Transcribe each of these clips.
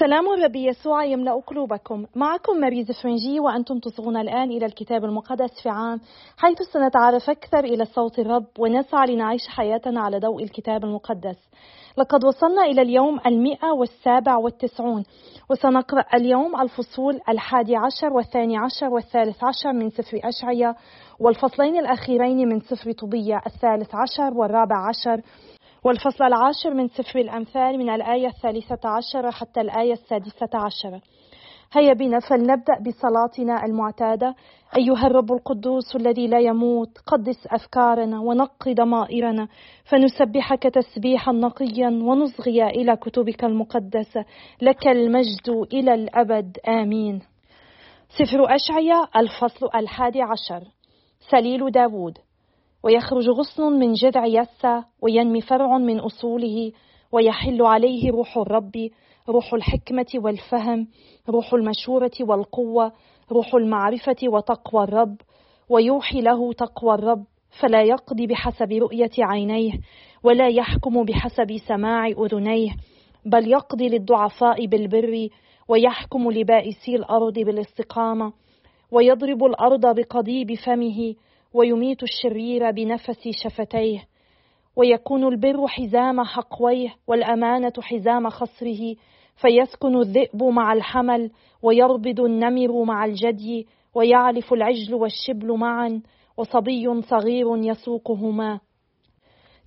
سلام الرب يسوع يملأ قلوبكم. معكم ماريز فرنجي وأنتم تصغون الآن إلى الكتاب المقدس في عام حيث سنتعرف أكثر إلى صوت الرب ونسعى لنعيش حياتنا على ضوء الكتاب المقدس. لقد وصلنا إلى اليوم المئة والسابع والتسعون وسنقرأ اليوم الفصول الحادي عشر والثاني عشر والثالث عشر من سفر أشعية والفصلين الأخيرين من سفر طبية الثالث عشر والرابع عشر والفصل العاشر من سفر الأمثال من الآية الثالثة عشرة حتى الآية السادسة عشرة هيا بنا فلنبدأ بصلاتنا المعتادة. أيها الرب القدوس الذي لا يموت قدس أفكارنا ونقي ضمائرنا. فنسبحك تسبيحا نقيا ونصغي إلى كتبك المقدسة. لك المجد إلى الأبد. آمين. سفر أشعيا الفصل الحادي عشر. سليل داود ويخرج غصن من جذع يسى وينمي فرع من أصوله ويحل عليه روح الرب روح الحكمة والفهم روح المشورة والقوة روح المعرفة وتقوى الرب ويوحي له تقوى الرب فلا يقضي بحسب رؤية عينيه ولا يحكم بحسب سماع أذنيه بل يقضي للضعفاء بالبر ويحكم لبائسي الأرض بالاستقامة ويضرب الأرض بقضيب فمه ويميت الشرير بنفس شفتيه ويكون البر حزام حقويه والأمانة حزام خصره فيسكن الذئب مع الحمل ويربض النمر مع الجدي ويعلف العجل والشبل معا وصبي صغير يسوقهما.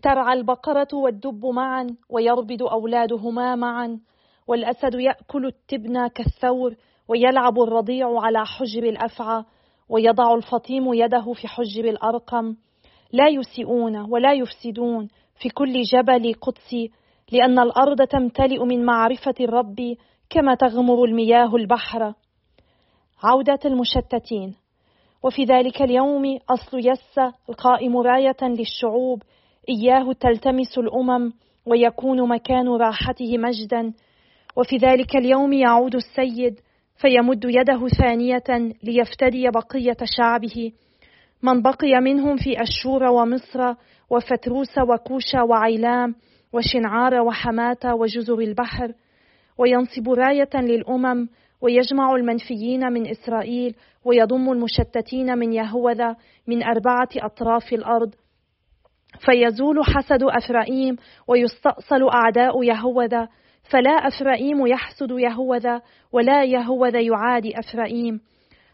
ترعى البقرة والدب معا ويربد أولادهما معا والأسد يأكل التبن كالثور ويلعب الرضيع على حجر الأفعى ويضع الفطيم يده في حجر الأرقم لا يسيئون ولا يفسدون في كل جبل قدسي لأن الأرض تمتلئ من معرفة الرب كما تغمر المياه البحر. عودة المشتتين. وفي ذلك اليوم أصل يس القائم راية للشعوب. إياه تلتمس الأمم ويكون مكان راحته مجدا. وفي ذلك اليوم يعود السيد فيمد يده ثانية ليفتدي بقية شعبه. من بقي منهم في أشور ومصر وفتروس وكوش وعيلام وشنعار وحماة وجزر البحر. وينصب راية للأمم ويجمع المنفيين من إسرائيل ويضم المشتتين من يهوذا من أربعة أطراف الأرض. فيزول حسد أفرائيم ويستأصل أعداء يهوذا فلا أفرائيم يحسد يهوذا ولا يهوذا يعادي أفرائيم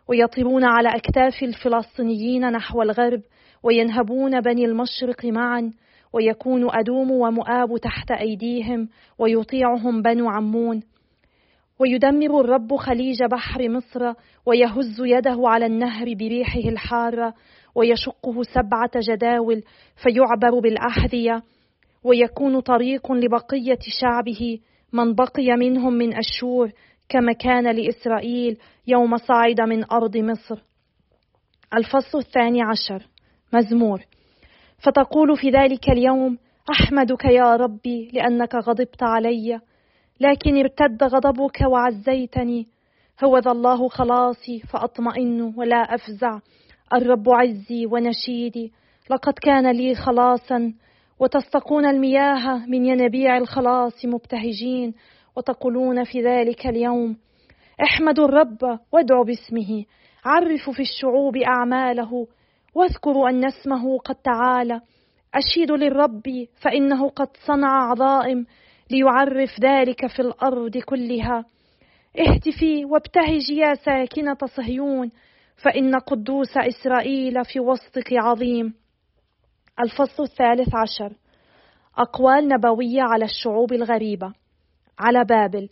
ويطيرون على أكتاف الفلسطينيين نحو الغرب وينهبون بني المشرق معا ويكون أدوم ومؤاب تحت أيديهم ويطيعهم بنو عمون. ويدمر الرب خليج بحر مصر ويهز يده على النهر بريحه الحارة ويشقه سبعة جداول فيعبر بالأحذية ويكون طريق لبقية شعبه من بقي منهم من أشور كما كان لإسرائيل يوم صعد من أرض مصر. الفصل الثاني عشر. مزمور. فتقول في ذلك اليوم أحمدك يا ربي لأنك غضبت علي لكن ارتد غضبك وعزيتني. هو ذا الله خلاصي فأطمئن ولا أفزع. الرب عزي ونشيدي لقد كان لي خلاصا وتستقون المياه من ينابيع الخلاص مبتهجين وتقولون في ذلك اليوم احمدوا الرب وادعوا باسمه عرفوا في الشعوب أعماله واذكروا أن اسمه قد تعالى أشيدوا للرب فإنه قد صنع عظائم ليعرف ذلك في الأرض كلها اهتفي وابتهجي يا ساكنة صهيون فإن قدوس إسرائيل في وسطك عظيم. الفصل الثالث عشر. أقوال نبوية على الشعوب الغريبة. على بابل.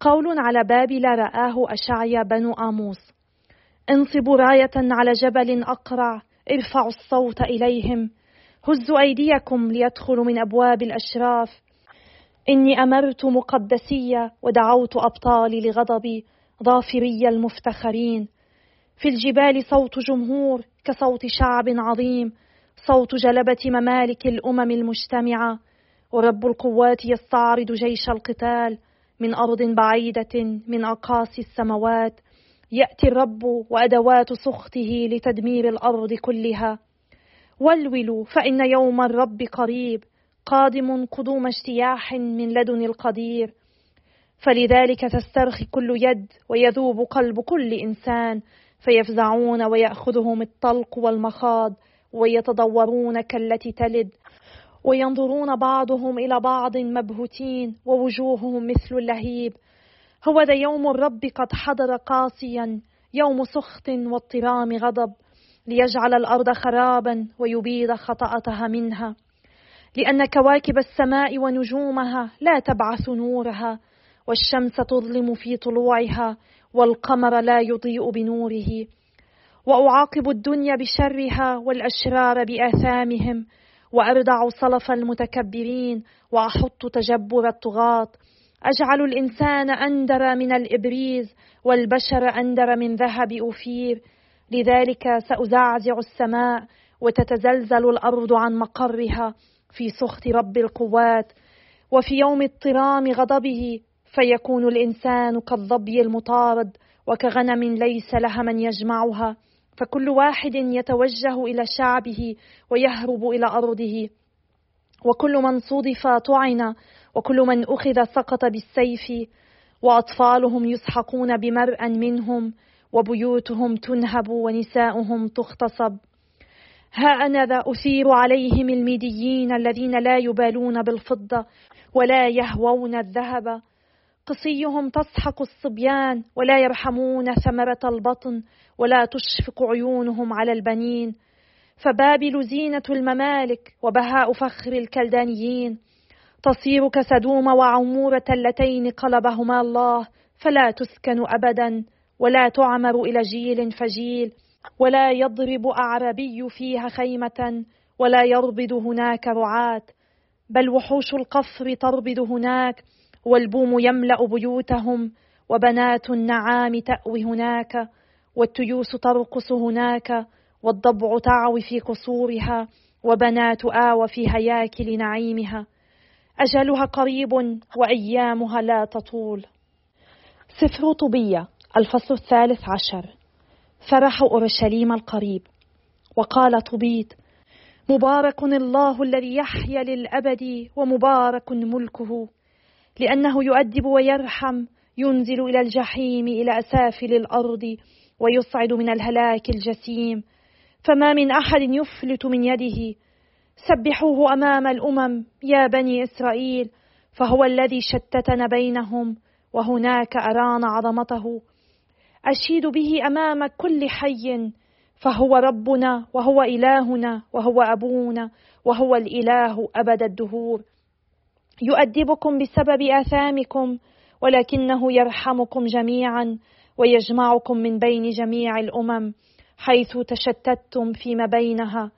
قول على بابل رآه أشعيا بنو آموس. انصبوا راية على جبل أقرع. ارفعوا الصوت إليهم. هزوا أيديكم ليدخلوا من أبواب الأشراف. إني أمرت مقدسية ودعوت أبطالي لغضبي. ظافري المفتخرين. في الجبال صوت جمهور كصوت شعب عظيم. صوت جلبة ممالك الأمم المجتمعة ورب القوات يستعرض جيش القتال من أرض بعيدة من أقاصي السماوات يأتي الرب وأدوات سخطه لتدمير الأرض كلها. ولولوا فإن يوم الرب قريب قادم قدوم اجتياح من لدن القدير. فلذلك تسترخي كل يد ويذوب قلب كل إنسان فيفزعون ويأخذهم الطلق والمخاض. ويتضورون كالتي تلد وينظرون بعضهم إلى بعض مبهوتين ووجوههم مثل اللهيب. هو ذا يوم الرب قد حضر قاسيا يوم سخط واضطرام غضب ليجعل الأرض خرابا ويبيد خطأتها منها. لأن كواكب السماء ونجومها لا تبعث نورها والشمس تظلم في طلوعها والقمر لا يضيء بنوره. وأعاقب الدنيا بشرها والأشرار بآثامهم واردع صلف المتكبرين وأحط تجبر الطغاة. أجعل الإنسان أندر من الإبريز والبشر أندر من ذهب أوفير. لذلك سأزعزع السماء وتتزلزل الأرض عن مقرها في سخط رب القوات. وفي يوم اضطرام غضبه فيكون الإنسان كالظبي المطارد وكغنم ليس لها من يجمعها. فكل واحد يتوجه إلى شعبه ويهرب إلى أرضه. وكل من صودف طعن وكل من أخذ سقط بالسيف وأطفالهم يسحقون بمرأ منهم وبيوتهم تنهب ونساؤهم تغتصب ها أنا ذا أثير عليهم الميديين الذين لا يبالون بالفضة ولا يهوون الذهب. قصيهم تسحق الصبيان ولا يرحمون ثمرة البطن ولا تشفق عيونهم على البنين. فبابل زينة الممالك وبهاء فخر الكلدانيين. تصير كسدوم وعمورة اللتين قلبهما الله. فلا تسكن أبدا ولا تعمر إلى جيل فجيل. ولا يضرب أعربي فيها خيمة ولا يربد هناك رعاة. بل وحوش القفر تربد هناك والبوم يملأ بيوتهم وبنات النعام تأوي هناك. والتيوس ترقص هناك والضبع تعوي في قصورها وبنات آوى في هياكل نعيمها. أجلها قريب وأيامها لا تطول. سفر طبية الفصل الثالث عشر. فرح أورشليم القريب. وقال طبيت مبارك الله الذي يحيا للأبد ومبارك ملكه. لأنه يؤدب ويرحم ينزل إلى الجحيم إلى أسافل الأرض. ويصعد من الهلاك الجسيم. فما من أحد يفلت من يده. سبحوه أمام الأمم يا بني إسرائيل. فهو الذي شتتنا بينهم وهناك أرانا عظمته. أشيد به أمام كل حي. فهو ربنا وهو إلهنا وهو أبونا وهو الإله أبد الدهور. يؤدبكم بسبب آثامكم ولكنه يرحمكم جميعا. ويجمعكم من بين جميع الأمم حيث تشتتتم فيما بينها.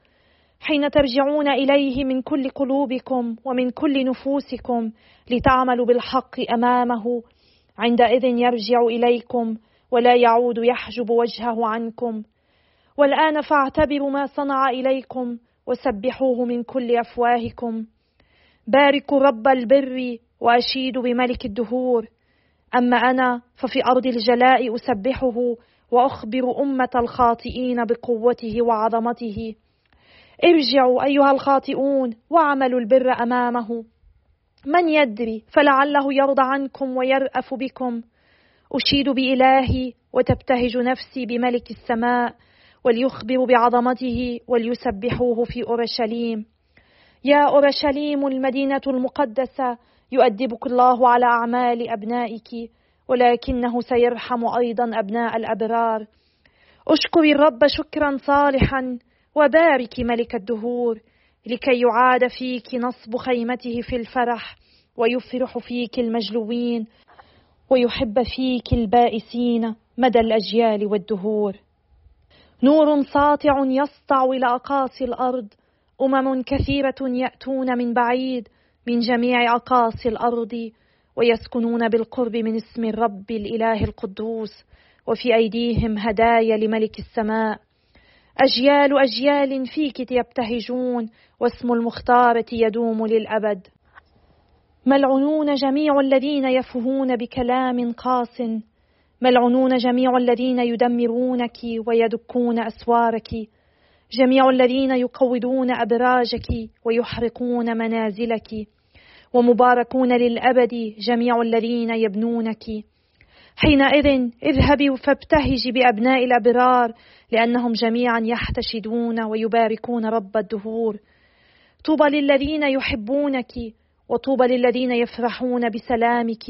حين ترجعون إليه من كل قلوبكم ومن كل نفوسكم لتعملوا بالحق أمامه عندئذ يرجع إليكم ولا يعود يحجب وجهه عنكم. والآن فاعتبروا ما صنع إليكم وسبحوه من كل أفواهكم. باركوا رب البر واشيد بملك الدهور. أما أنا ففي أرض الجلاء أسبحه وأخبر أمة الخاطئين بقوته وعظمته. ارجعوا أيها الخاطئون واعملوا البر أمامه. من يدري فلعله يرضى عنكم ويرأف بكم. أشيد بإلهي وتبتهج نفسي بملك السماء وليخبر بعظمته وليسبحوه في أورشليم. يا أورشليم المدينة المقدسة يؤدبك الله على أعمال أبنائك ولكنه سيرحم أيضا أبناء الأبرار. اشكري الرب شكرا صالحا وبارك ملك الدهور لكي يعاد فيك نصب خيمته في الفرح ويفرح فيك المجلوين ويحب فيك البائسين مدى الأجيال والدهور. نور ساطع يسطع إلى أقاصي الأرض أمم كثيرة يأتون من بعيد من جميع أقاصي الأرض ويسكنون بالقرب من اسم الرب الإله القدوس وفي أيديهم هدايا لملك السماء. أجيال أجيال فيك يبتهجون واسم المختارة يدوم للأبد. ملعونون جميع الذين يفهون بكلام قاس ملعونون جميع الذين يدمرونك ويدكون أسوارك؟ جميع الذين يقودون أبراجك ويحرقون منازلك. ومباركون للأبد جميع الذين يبنونك. حينئذ اذهبي فابتهجي بأبناء الأبرار لأنهم جميعا يحتشدون ويباركون رب الدهور. طوبى للذين يحبونك وطوبى للذين يفرحون بسلامك.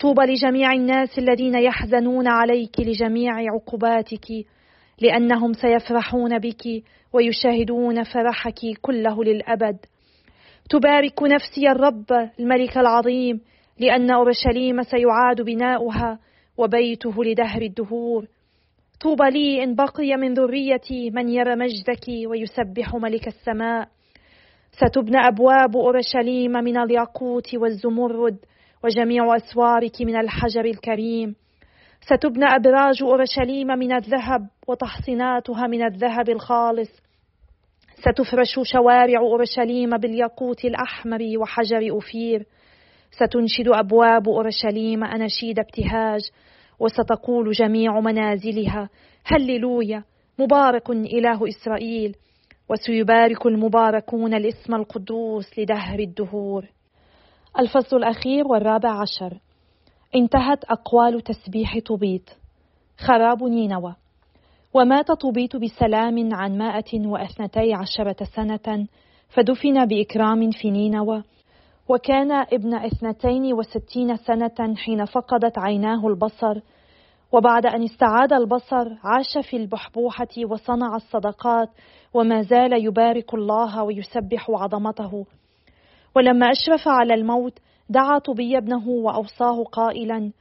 طوبى لجميع الناس الذين يحزنون عليك لجميع عقوباتك لأنهم سيفرحون بك ويشاهدون فرحك كله للأبد. تبارك نفسي الرب الملك العظيم لأن أورشليم سيعاد بناؤها وبيته لدهر الدهور. طوبى لي إن بقي من ذريتي من يرى مجدك ويسبح ملك السماء. ستبنى أبواب أورشليم من الياقوت والزمرد وجميع أسوارك من الحجر الكريم. ستبنى ابراج أورشليم من الذهب وتحصيناتها من الذهب الخالص. ستفرش شوارع أورشليم بالياقوت الأحمر وحجر أوفير. ستنشد أبواب أورشليم أناشيد ابتهاج وستقول جميع منازلها هللويا مبارك إله إسرائيل. وسيبارك المباركون الاسم القدوس لدهر الدهور. الفصل الأخير والرابع عشر. انتهت أقوال تسبيح طوبيت. خراب نينوى ومات طوبيت بسلام عن مائة واثنتي عشرة سنة فدفن بإكرام في نينوى. وكان ابن اثنتين وستين سنة حين فقدت عيناه البصر. وبعد أن استعاد البصر عاش في البحبوحة وصنع الصدقات وما زال يبارك الله ويسبح عظمته. ولما أشرف على الموت دعا طبي ابنه وأوصاه قائلا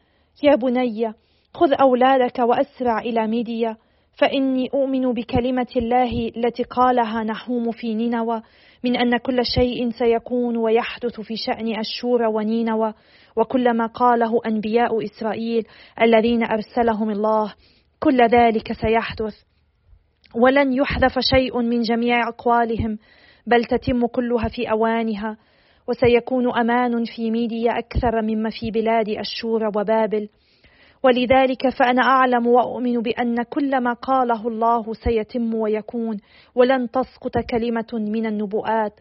يا بني خذ أولادك وأسرع إلى ميديا. فإني أؤمن بكلمة الله التي قالها نحوم في نينوى من أن كل شيء سيكون ويحدث في شأن أشور ونينوى وكل ما قاله أنبياء إسرائيل الذين أرسلهم الله كل ذلك سيحدث. ولن يحذف شيء من جميع أقوالهم بل تتم كلها في أوانها وسيكون أمان في ميديا أكثر مما في بلاد أشور وبابل. ولذلك فأنا أعلم وأؤمن بأن كل ما قاله الله سيتم ويكون ولن تسقط كلمة من النبوءات.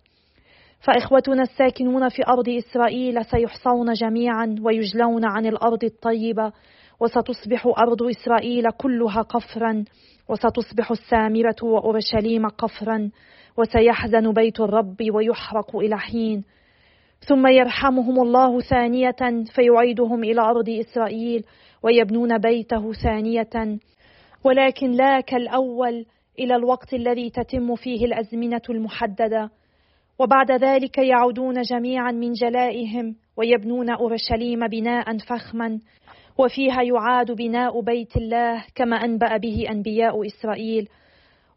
فإخوتنا الساكنون في أرض إسرائيل سيحصون جميعا ويجلون عن الأرض الطيبة وستصبح أرض إسرائيل كلها قفرا وستصبح السامرة وأورشليم قفرا وسيحزن بيت الرب ويحرق إلى حين. ثم يرحمهم الله ثانية فيعيدهم إلى أرض إسرائيل ويبنون بيته ثانية. ولكن لا كالأول إلى الوقت الذي تتم فيه الأزمنة المحددة. وبعد ذلك يعودون جميعا من جلائهم ويبنون أورشليم بناء فخما. وفيها يعاد بناء بيت الله كما أنبأ به أنبياء إسرائيل.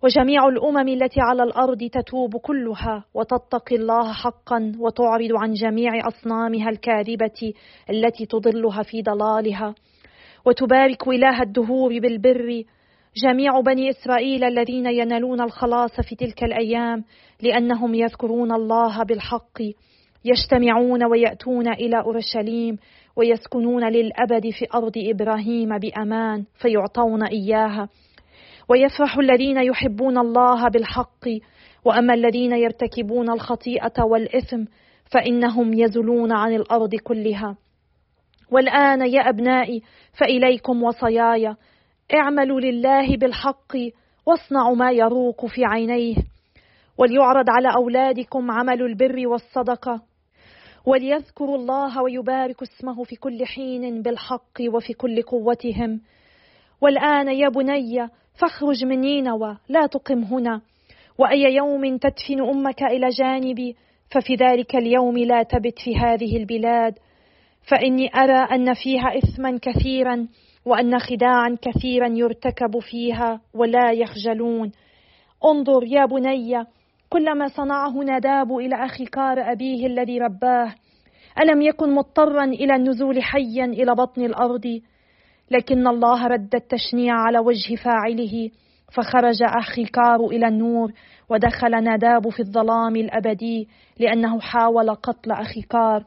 وجميع الأمم التي على الأرض تتوب كلها وتتقي الله حقا وتعرض عن جميع أصنامها الكاذبة التي تضلها في ضلالها وتبارك اله الدهور بالبر. جميع بني إسرائيل الذين ينالون الخلاص في تلك الأيام لأنهم يذكرون الله بالحق يجتمعون ويأتون إلى أورشليم ويسكنون للأبد في أرض إبراهيم بأمان فيعطون إياها. ويفرح الذين يحبون الله بالحق. وأما الذين يرتكبون الخطيئة والإثم فإنهم يزلون عن الأرض كلها. والآن يا أبنائي فإليكم وصاياي اعملوا لله بالحق واصنعوا ما يروق في عينيه. وليعرض على أولادكم عمل البر والصدقة. وليذكروا الله ويبارك اسمه في كل حين بالحق وفي كل قوتهم. والآن يا بني فاخرج من نينوى لا تقم هنا. وأي يوم تدفن أمك إلى جانبي ففي ذلك اليوم لا تبت في هذه البلاد. فإني أرى أن فيها اثما كثيرا وأن خداعا كثيرا يرتكب فيها ولا يخجلون. انظر يا بني كل ما صنعه نداب إلى أخي كار أبيه الذي رباه. ألم يكن مضطرا إلى النزول حيا إلى بطن الأرض؟ لكن الله رد التشنيع على وجه فاعله فخرج أحيكار إلى النور ودخل نداب في الظلام الأبدي لأنه حاول قتل أحيكار.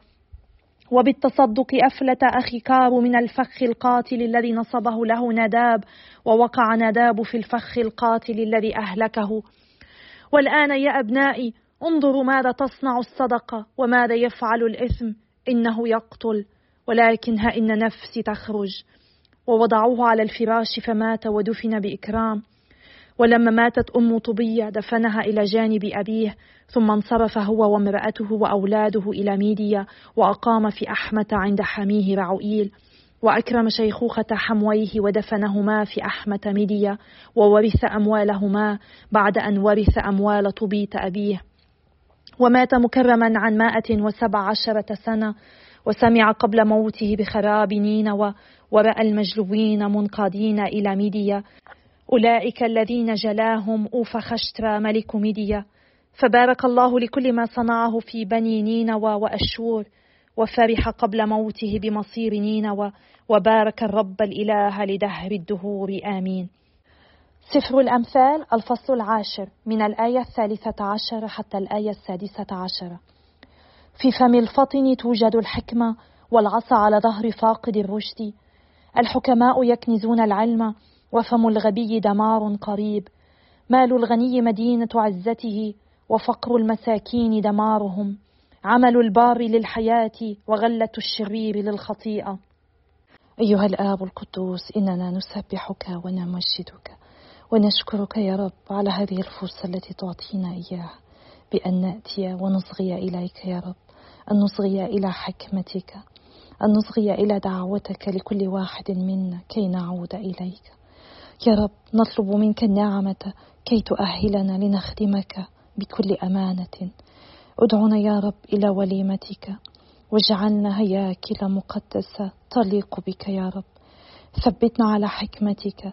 وبالتصدق أفلت أحيكار من الفخ القاتل الذي نصبه له نداب ووقع نداب في الفخ القاتل الذي أهلكه. والآن يا أبنائي انظروا ماذا تصنع الصدقة وماذا يفعل الإثم إنه يقتل. ولكن إن نفسي تخرج. ووضعوه على الفراش فمات ودفن بإكرام. ولما ماتت أم طوبيا دفنها إلى جانب أبيه ثم انصرف هو وامرأته وأولاده إلى ميديا وأقام في أحمتا عند حميه رعوئيل وأكرم شيخوخة حمويه ودفنهما في أحمتا ميديا وورث أموالهما بعد أن ورث أموال طوبيت أبيه. ومات مكرما عن مائة وسبع عشرة سنة وسمع قبل موته بخراب نينوى. ورأى المجلوين منقادين إلى ميديا. أولئك الذين جلاهم أوفخشترا ملك ميديا. فبارك الله لكل ما صنعه في بني نينوى وأشور وفرح قبل موته بمصير نينوى وبارك الرب الإله لدهر الدهور. آمين. سفر الأمثال الفصل العاشر من الآية الثالثة عشر حتى الآية السادسة عشرة في فم الفطن توجد الحكمة والعصا على ظهر فاقد الرشد. الحكماء يكنزون العلم وفم الغبي دمار قريب. مال الغني مدينة عزته وفقر المساكين دمارهم. عمل البار للحياة وغلة الشرير للخطيئة. أيها الآب القدوس إننا نسبحك ونمجدك ونشكرك يا رب على هذه الفرصة التي تعطينا إياها بأن نأتي ونصغي إليك يا رب أن نصغي إلى حكمتك. أن نصغي إلى دعوتك لكل واحد منا كي نعود إليك. يا رب نطلب منك النعمة كي تؤهلنا لنخدمك بكل أمانة. ادعنا يا رب إلى وليمتك. واجعلنا هياكل مقدسة تليق بك يا رب. ثبتنا على حكمتك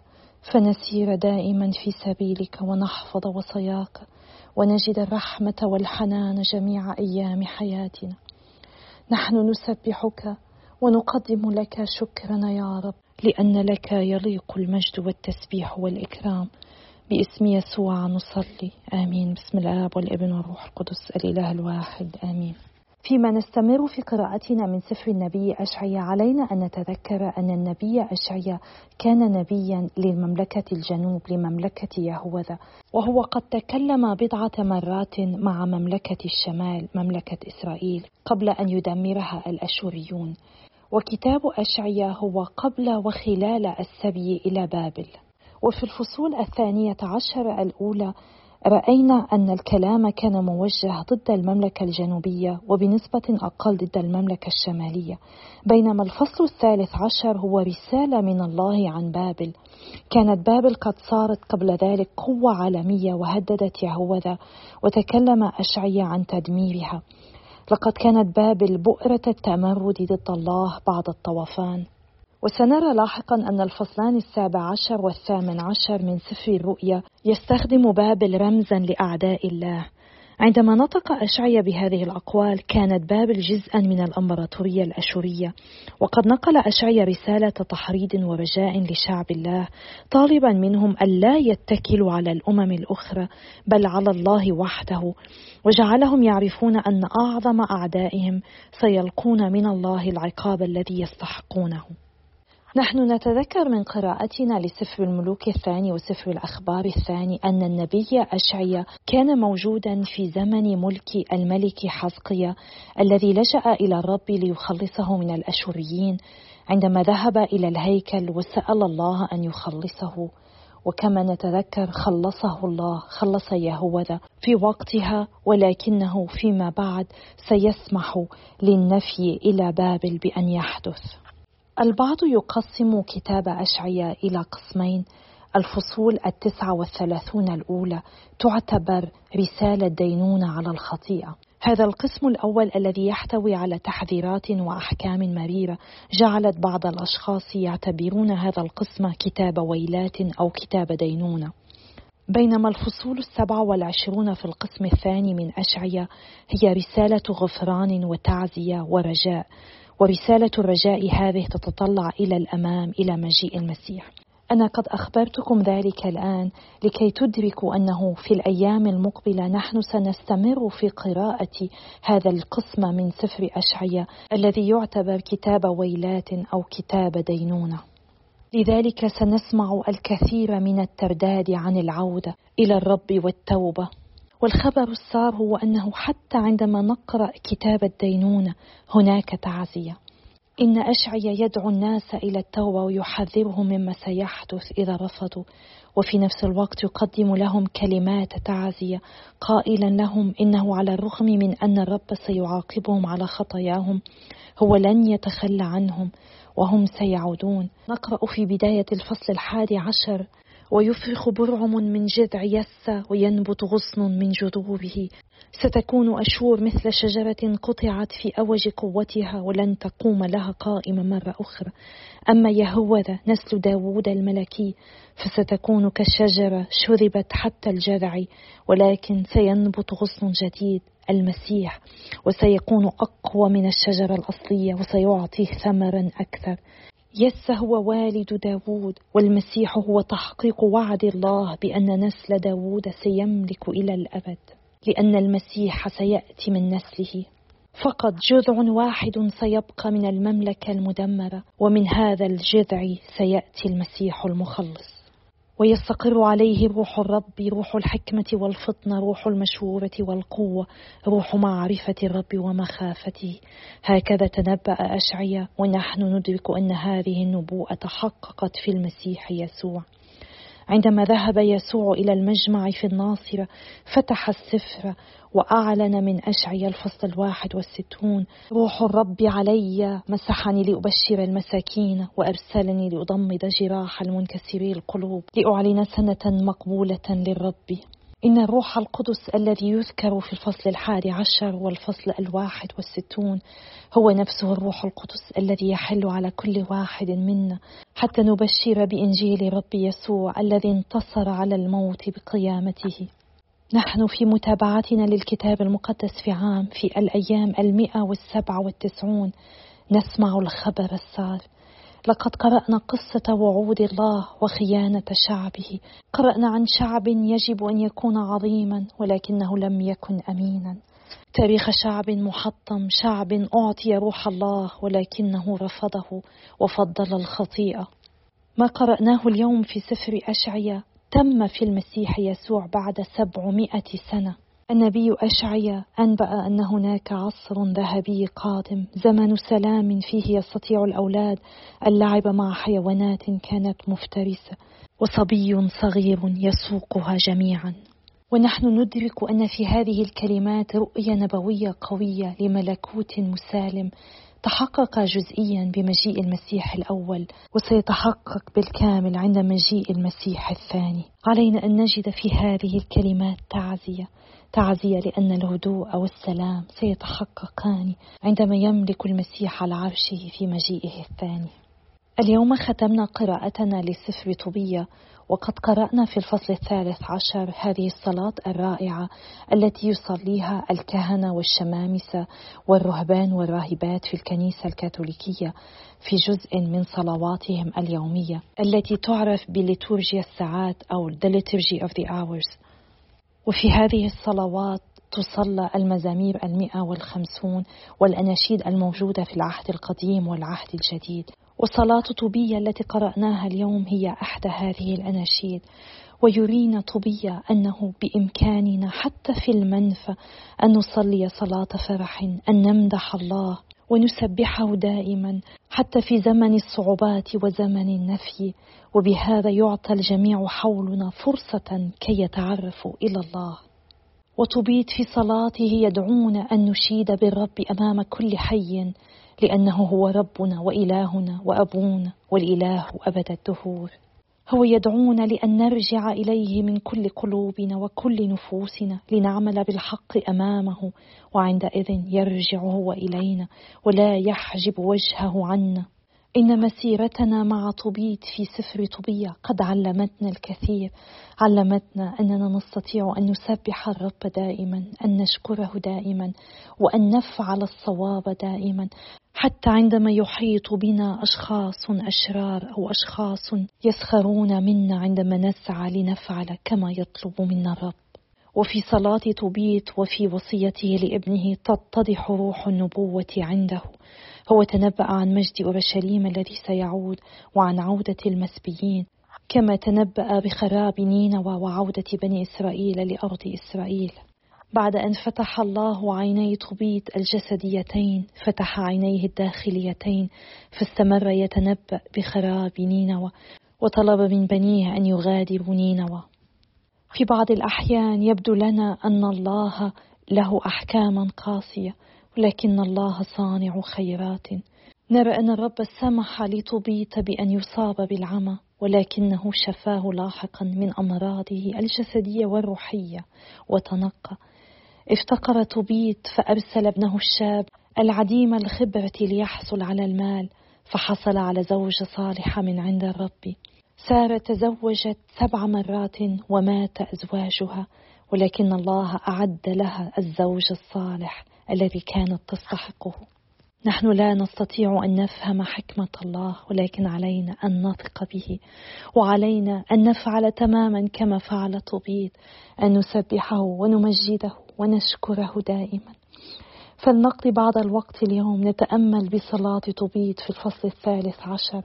فنسير دائما في سبيلك ونحفظ وصاياك ونجد الرحمة والحنان جميع أيام حياتنا. نحن نسبحك ونقدم لك شكرنا يا رب لأن لك يليق المجد والتسبيح والإكرام. باسم يسوع نصلي. آمين. بسم الآب والابن والروح القدس الإله الواحد. آمين. فيما نستمر في قراءتنا من سفر النبي أشعيا علينا أن نتذكر أن النبي أشعيا كان نبيا للمملكة الجنوب لمملكة يهوذا وهو قد تكلم بضعة مرات مع مملكة الشمال مملكة إسرائيل قبل أن يدمرها الأشوريون. وكتاب أشعيا هو قبل وخلال السبي إلى بابل. وفي الفصول الثانية عشر الأولى رأينا أن الكلام كان موجه ضد المملكة الجنوبية وبنسبة أقل ضد المملكة الشمالية بينما الفصل الثالث عشر هو رسالة من الله عن بابل. كانت بابل قد صارت قبل ذلك قوة عالمية وهددت يهوذا وتكلم أشعيا عن تدميرها. لقد كانت بابل بؤرة التمرد ضد الله بعد الطوفان وسنرى لاحقا أن الفصلان السابع عشر والثامن عشر من سفر الرؤيا يستخدم بابل رمزا لأعداء الله. عندما نطق أشعيا بهذه الأقوال كانت بابل جزءا من الأمبراطورية الأشورية وقد نقل أشعيا رسالة تحريض ورجاء لشعب الله طالبا منهم ألا يتكلوا على الأمم الأخرى بل على الله وحده. وجعلهم يعرفون أن أعظم أعدائهم سيلقون من الله العقاب الذي يستحقونه. نحن نتذكر من قراءتنا لسفر الملوك الثاني وسفر الأخبار الثاني أن النبي أشعيا كان موجودا في زمن ملك الملك حزقيا الذي لجأ إلى الرب ليخلصه من الأشوريين عندما ذهب إلى الهيكل وسأل الله أن يخلصه. وكما نتذكر خلصه الله خلص يهوذا في وقتها ولكنه فيما بعد سيسمح للنفي إلى بابل بأن يحدث. البعض يقسم كتاب أشعياء إلى قسمين. الفصول التسعة والثلاثون الأولى تعتبر رسالة دينونة على الخطيئة. هذا القسم الأول الذي يحتوي على تحذيرات وأحكام مريرة جعلت بعض الأشخاص يعتبرون هذا القسم كتاب ويلات أو كتاب دينونة. بينما الفصول السبعة والعشرون في القسم الثاني من أشعية هي رسالة غفران وتعزية ورجاء. ورسالة الرجاء هذه تتطلع إلى الأمام إلى مجيء المسيح أنا قد أخبرتكم ذلك الآن لكي تدركوا أنه في الأيام المقبلة نحن سنستمر في قراءة هذا القسم من سفر أشعية الذي يعتبر كتاب ويلات أو كتاب دينونة. لذلك سنسمع الكثير من الترداد عن العودة إلى الرب والتوبة والخبر السار هو أنه حتى عندما نقرأ كتاب الدينونة هناك تعزية. إن أشعيا يدعو الناس إلى التوبة ويحذرهم مما سيحدث إذا رفضوا. وفي نفس الوقت يقدم لهم كلمات تعزية قائلا لهم إنه على الرغم من أن الرب سيعاقبهم على خطاياهم هو لن يتخلى عنهم وهم سيعودون. نقرأ في بداية الفصل الحادي عشر. ويفرخ برعم من جذع يسى وينبت غصن من جذوره ستكون أشور مثل شجرة قطعت في أوج قوتها ولن تقوم لها قائمة مرة أخرى. أما يهوذا نسل داوود الملكي فستكون كالشجرة شربت حتى الجذع ولكن سينبت غصن جديد المسيح وسيكون أقوى من الشجرة الأصلية وسيعطي ثمرا أكثر. يس هو والد داوود والمسيح هو تحقيق وعد الله بأن نسل داوود سيملك إلى الأبد لأن المسيح سيأتي من نسله. فقط جذع واحد سيبقى من المملكة المدمرة ومن هذا الجذع سيأتي المسيح المخلص. ويستقر عليه روح الرب روح الحكمة والفطنة روح المشورة والقوة روح معرفة الرب ومخافته. هكذا تنبأ أشعيا ونحن ندرك أن هذه النبوءة تحققت في المسيح يسوع. عندما ذهب يسوع إلى المجمع في الناصرة فتح السفر وأعلن من أشعيا الفصل الواحد والستون روح الرب علي مسحني لأبشر المساكين وأرسلني لأضمد جراح المنكسري القلوب لأعلن سنة مقبولة للرب. إن الروح القدس الذي يذكر في الفصل الحادي عشر والفصل الواحد والستون هو نفسه الروح القدس الذي يحل على كل واحد منا. حتى نبشر بإنجيل رب يسوع الذي انتصر على الموت بقيامته. نحن في متابعتنا للكتاب المقدس في عام في الأيام المئة والسبعة والتسعون. نسمع الخبر السار. لقد قرأنا قصة وعود الله وخيانة شعبه. قرأنا عن شعب يجب أن يكون عظيما ولكنه لم يكن أمينا. تاريخ شعب محطم شعب أعطي روح الله ولكنه رفضه وفضل الخطيئة. ما قرأناه اليوم في سفر أشعيا تم في المسيح يسوع بعد سبعمائة سنة. النبي أشعيا أنبأ أن هناك عصر ذهبي قادم زمن سلام فيه يستطيع الأولاد اللعب مع حيوانات كانت مفترسة وصبي صغير يسوقها جميعا. ونحن ندرك أن في هذه الكلمات رؤية نبوية قوية لملكوت مسالم تحقق جزئيا بمجيء المسيح الأول وسيتحقق بالكامل عند مجيء المسيح الثاني. علينا أن نجد في هذه الكلمات تعزية. تعزيه لأن الهدوء والسلام سيتحققان عندما يملك المسيح على عرشه في مجيئه الثاني. اليوم ختمنا قراءتنا لسفر طوبية وقد قرأنا في الفصل الثالث عشر هذه الصلاة الرائعة التي يصليها الكهنة والشمامسة والرهبان والراهبات في الكنيسة الكاثوليكية في جزء من صلواتهم اليومية التي تعرف بليتورجيا الساعات أو The Liturgy of the Hours. وفي هذه الصلوات تصلى المزامير المئة والخمسون والأناشيد الموجودة في العهد القديم والعهد الجديد. وصلاة طوبية التي قرأناها اليوم هي أحدى هذه الأناشيد. ويرينا طوبية أنه بإمكاننا حتى في المنفى أن نصلي صلاة فرح أن نمدح الله ونسبحه دائما حتى في زمن الصعوبات وزمن النفي. وبهذا يعطى الجميع حولنا فرصة كي يتعرفوا إلى الله. وتبيت في صلاته يدعونا أن نشيد بالرب أمام كل حي لأنه هو ربنا وإلهنا وأبونا والإله أبد الدهور. هو يدعونا لأن نرجع إليه من كل قلوبنا وكل نفوسنا لنعمل بالحق أمامه وعندئذ يرجع هو إلينا ولا يحجب وجهه عنا. إن مسيرتنا مع طبيت في سفر طبية قد علمتنا الكثير. علمتنا أننا نستطيع أن نسبح الرب دائما أن نشكره دائما وأن نفعل الصواب دائما. حتى عندما يحيط بنا أشخاص أشرار أو أشخاص يسخرون منا عندما نسعى لنفعل كما يطلب منا الرب. وفي صلاة تبيت وفي وصيته لابنه تتضح روح النبوة عنده. هو تنبأ عن مجد أورشليم الذي سيعود وعن عودة المسبيين كما تنبأ بخراب نينوى وعودة بني إسرائيل لأرض إسرائيل. بعد أن فتح الله عيني طبيط الجسديتين فتح عينيه الداخليتين فاستمر يتنبأ بخراب نينوى وطلب من بنيه أن يغادروا نينوى. في بعض الأحيان يبدو لنا أن الله له أحكاما قاسية ولكن الله صانع خيرات. نرى أن الرب سمح لطبيط بأن يصاب بالعمى ولكنه شفاه لاحقا من أمراضه الجسدية والروحية وتنقى. افتقر طبيط فأرسل ابنه الشاب العديم الخبرة ليحصل على المال فحصل على زوجة صالحة من عند الرب. سارة تزوجت سبع مرات ومات أزواجها ولكن الله أعد لها الزوج الصالح الذي كانت تستحقه. نحن لا نستطيع أن نفهم حكمة الله ولكن علينا أن نثق به وعلينا أن نفعل تماما كما فعل طبيب أن نسبحه ونمجده. ونشكره دائما. فلنقضي بعض الوقت اليوم نتأمل بصلاة طبيب في الفصل الثالث عشر.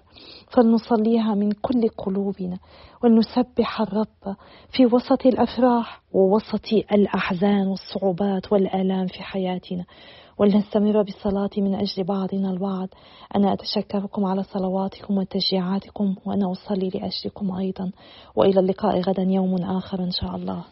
فلنصليها من كل قلوبنا ولنسبح الرب في وسط الأفراح ووسط الأحزان والصعوبات والآلام في حياتنا. ولنستمر بالصلاة من أجل بعضنا البعض. أنا أتشكركم على صلواتكم وتشجيعاتكم وأنا أصلي لأجلكم أيضا. وإلى اللقاء غدا يوم آخر إن شاء الله.